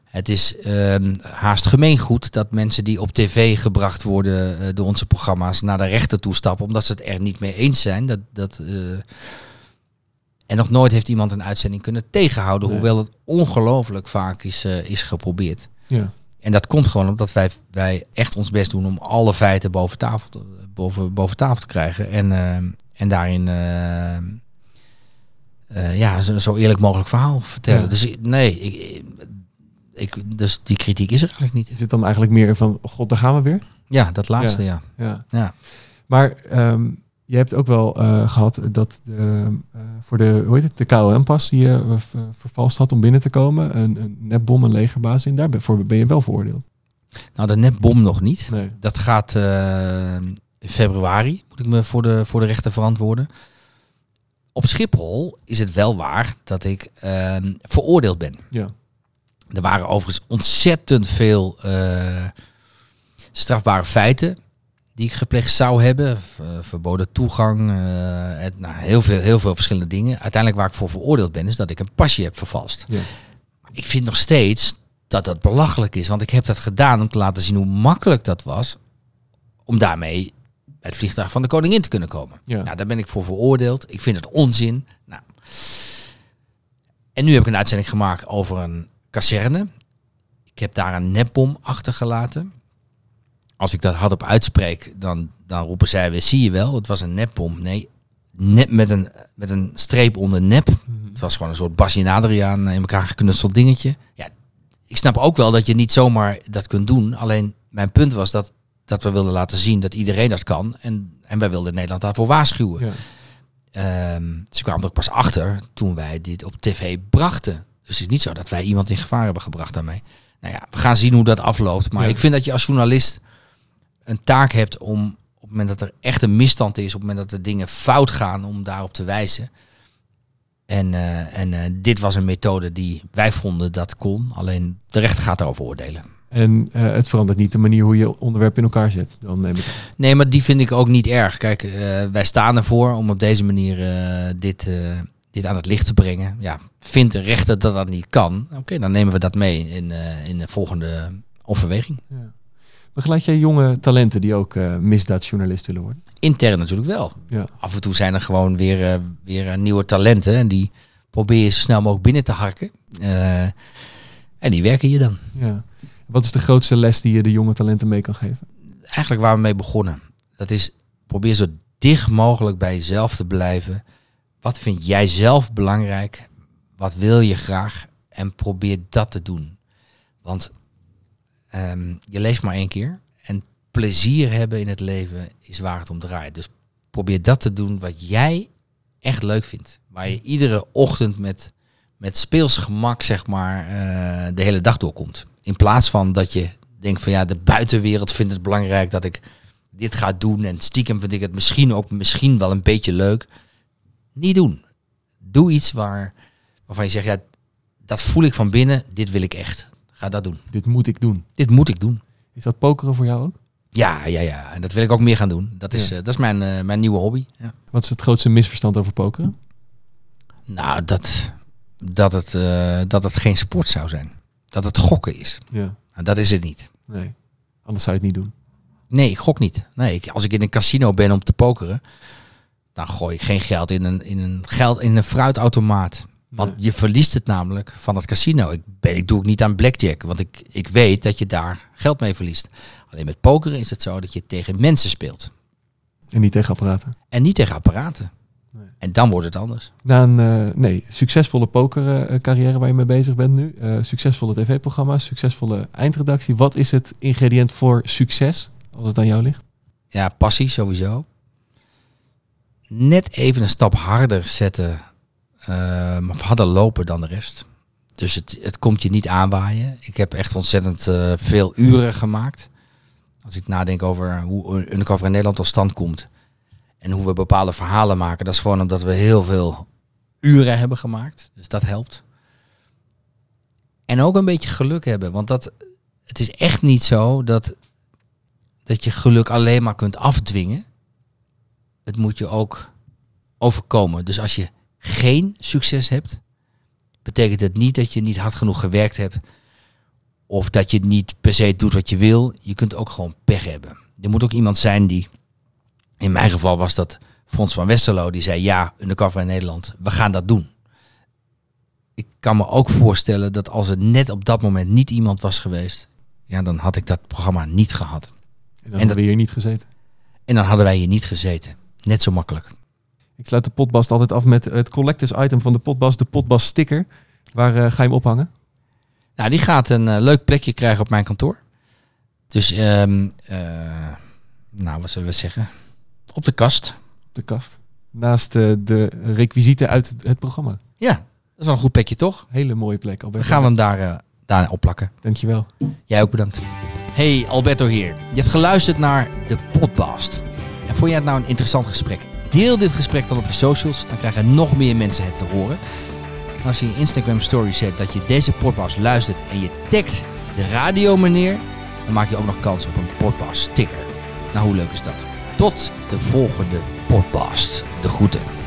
S2: Het is ehm, haast gemeengoed dat mensen die op tv gebracht worden eh, door onze programma's naar de rechter toe stappen omdat ze het er niet mee eens zijn. Dat, dat, eh, en nog nooit heeft iemand een uitzending kunnen tegenhouden,
S1: Nee.
S2: hoewel het ongelooflijk vaak is, eh, is geprobeerd.
S1: Ja.
S2: En dat komt gewoon omdat wij, wij echt ons best doen om alle feiten boven tafel te, boven, boven tafel te krijgen. En, en daarin ja, zo, zo eerlijk mogelijk verhaal vertellen.
S1: Ja.
S2: Dus nee, ik, ik, dus die kritiek is er eigenlijk niet.
S1: Is het dan eigenlijk meer van, god, daar gaan we weer?
S2: Ja, dat laatste, ja.
S1: Ja.
S2: Ja.
S1: Maar ehm, je hebt ook wel eh, gehad dat de, eh, voor de, hoe heet het, de KLM-pas die je eh, ver- vervalst had om binnen te komen, een, een nepbom, een legerbaas in, daarvoor ben je wel veroordeeld.
S2: Nou, de nepbom nog niet.
S1: Nee.
S2: Dat gaat in februari, moet ik me voor de, voor de rechter verantwoorden. Op Schiphol is het wel waar dat ik eh, veroordeeld ben.
S1: Ja.
S2: Er waren overigens ontzettend veel eh, strafbare feiten die ik gepleegd zou hebben. V- verboden toegang, eh, het, nou, heel, veel, heel veel verschillende dingen. Uiteindelijk waar ik voor veroordeeld ben, is dat ik een pasje heb vervalst.
S1: Ja.
S2: Ik vind nog steeds dat dat belachelijk is. Want ik heb dat gedaan om te laten zien hoe makkelijk dat was. Om daarmee bij het vliegtuig van de koningin te kunnen komen.
S1: Ja.
S2: Nou, daar ben ik voor veroordeeld. Ik vind het onzin. Nou. En nu heb ik een uitzending gemaakt over een kazerne. Ik heb daar een nepbom achtergelaten. Als ik dat hardop uitspreek, dan, dan roepen zij weer, zie je wel, het was een nepbom. Nee, nep met een, met een streep onder nep. Het was gewoon een soort Basje en Adriaan in elkaar geknutseld dingetje. Ja, ik snap ook wel dat je niet zomaar dat kunt doen. Alleen mijn punt was dat, dat we wilden laten zien dat iedereen dat kan. En, en wij wilden Nederland daarvoor waarschuwen.
S1: Ja.
S2: Ehm, ze kwamen er ook pas achter toen wij dit op tv brachten. Dus het is niet zo dat wij iemand in gevaar hebben gebracht daarmee. Nou ja, we gaan zien hoe dat afloopt. Maar
S1: Ja.
S2: ik vind dat je als journalist een taak hebt om op het moment dat er echt een misstand is, op het moment dat er dingen fout gaan, om daarop te wijzen. En, eh, en eh, dit was een methode die wij vonden dat kon. Alleen de rechter gaat daarover oordelen.
S1: En eh, het verandert niet de manier hoe je onderwerp in elkaar zet. Dan neem ik aan.
S2: Nee, maar die vind ik ook niet erg. Kijk, wij staan ervoor om op deze manier dit, dit aan het licht te brengen. Ja, vindt de rechter dat dat niet kan? Oké, dan nemen we dat mee in, eh, in de volgende overweging.
S1: Ja. Begeleid jij jonge talenten die ook eh, misdaadjournalist willen worden?
S2: Intern natuurlijk wel.
S1: Ja.
S2: Af en toe zijn er gewoon weer, eh, weer nieuwe talenten. En die probeer je zo snel mogelijk binnen te harken. En die werken je dan.
S1: ja. Wat is de grootste les die je de jonge talenten mee kan geven?
S2: eigenlijk waar we mee begonnen. Dat is probeer zo dicht mogelijk bij jezelf te blijven. Wat vind jij zelf belangrijk? Wat wil je graag? En probeer dat te doen. Want ehm, je leeft maar één keer. En plezier hebben in het leven is waar het om draait. Dus probeer dat te doen wat jij echt leuk vindt. Waar je iedere ochtend met, met speels gemak zeg maar, eh, de hele dag doorkomt. In plaats van dat je denkt van ja, de buitenwereld vindt het belangrijk dat ik dit ga doen. En stiekem vind ik het misschien ook misschien wel een beetje leuk. Niet doen. Doe iets waar, waarvan je zegt, ja, dat voel ik van binnen, dit wil ik echt. Ga dat doen.
S1: Dit moet ik doen.
S2: Dit moet ik doen.
S1: Is dat pokeren voor jou ook?
S2: Ja, ja, ja. En dat wil ik ook meer gaan doen. Dat is,
S1: Ja.
S2: eh, dat is mijn, eh, mijn nieuwe hobby. Ja.
S1: Wat is het grootste misverstand over pokeren?
S2: Nou, dat, dat, het, eh, dat het geen sport zou zijn. Dat het gokken is.
S1: Ja.
S2: Nou, dat is het niet.
S1: Nee. Anders zou je het niet doen.
S2: Nee, ik gok niet. Nee, ik, als ik in een casino ben om te pokeren, dan gooi ik geen geld in een, in een, geld, in een fruitautomaat. Want
S1: Nee.
S2: je verliest het namelijk van het casino. Ik, ben, ik doe het niet aan blackjack, want ik, ik weet dat je daar geld mee verliest. Alleen met pokeren is het zo dat je tegen mensen speelt.
S1: En niet tegen apparaten.
S2: En niet tegen apparaten.
S1: Nee.
S2: En dan wordt het anders.
S1: Na een eh, nee, succesvolle pokercarrière waar je mee bezig bent nu. eh, succesvolle tv-programma's, succesvolle eindredactie. Wat is het ingrediënt voor succes als het aan jou ligt?
S2: Ja, passie sowieso. Net even een stap harder zetten, ehm, of harder lopen dan de rest. Dus het, het komt je niet aanwaaien. Ik heb echt ontzettend eh, veel uren gemaakt. Als ik nadenk over hoe Undercover in Nederland tot stand komt. En hoe we bepaalde verhalen maken. Dat is gewoon omdat we heel veel uren hebben gemaakt. Dus dat helpt. En ook een beetje geluk hebben. Want dat, het is echt niet zo dat dat je geluk alleen maar kunt afdwingen. Het moet je ook overkomen. Dus als je geen succes hebt, betekent het niet dat je niet hard genoeg gewerkt hebt Of dat je niet per se doet wat je wil. Je kunt ook gewoon pech hebben. Er moet ook iemand zijn die... In mijn geval was dat Fons van Westerlo. Die zei ja, Undercover in Nederland. We gaan dat doen. Ik kan me ook voorstellen dat als er net op dat moment niet iemand was geweest... Ja, dan had ik dat programma niet gehad.
S1: En dan
S2: En
S1: hebben
S2: dat-
S1: we hier niet gezeten.
S2: En dan hadden wij hier niet gezeten. Net zo makkelijk.
S1: Ik sluit de potbast altijd af met het collectors item van de potbast, de potbast sticker. Waar eh, ga je hem ophangen?
S2: Nou, die gaat een eh, leuk plekje krijgen op mijn kantoor. Dus, ehm, eh, nou, wat zullen we zeggen? Op de kast.
S1: Op de kast. Naast de requisieten uit het, programma.
S2: Ja, dat is wel een goed plekje, toch?
S1: Hele mooie plek, Albert.
S2: Dan gaan we hem daar, daar opplakken.
S1: Dankjewel.
S2: Jij ook bedankt. Hey, Alberto hier. Je hebt geluisterd naar de podcast. En vond jij het nou een interessant gesprek? Deel dit gesprek dan op je socials, dan krijgen nog meer mensen het te horen. En als je in je Instagram story zet dat je deze podcast luistert en je tagt de radio meneer, dan maak je ook nog kans op een podcast sticker. Nou, hoe leuk is dat? Tot de volgende podcast. De groeten.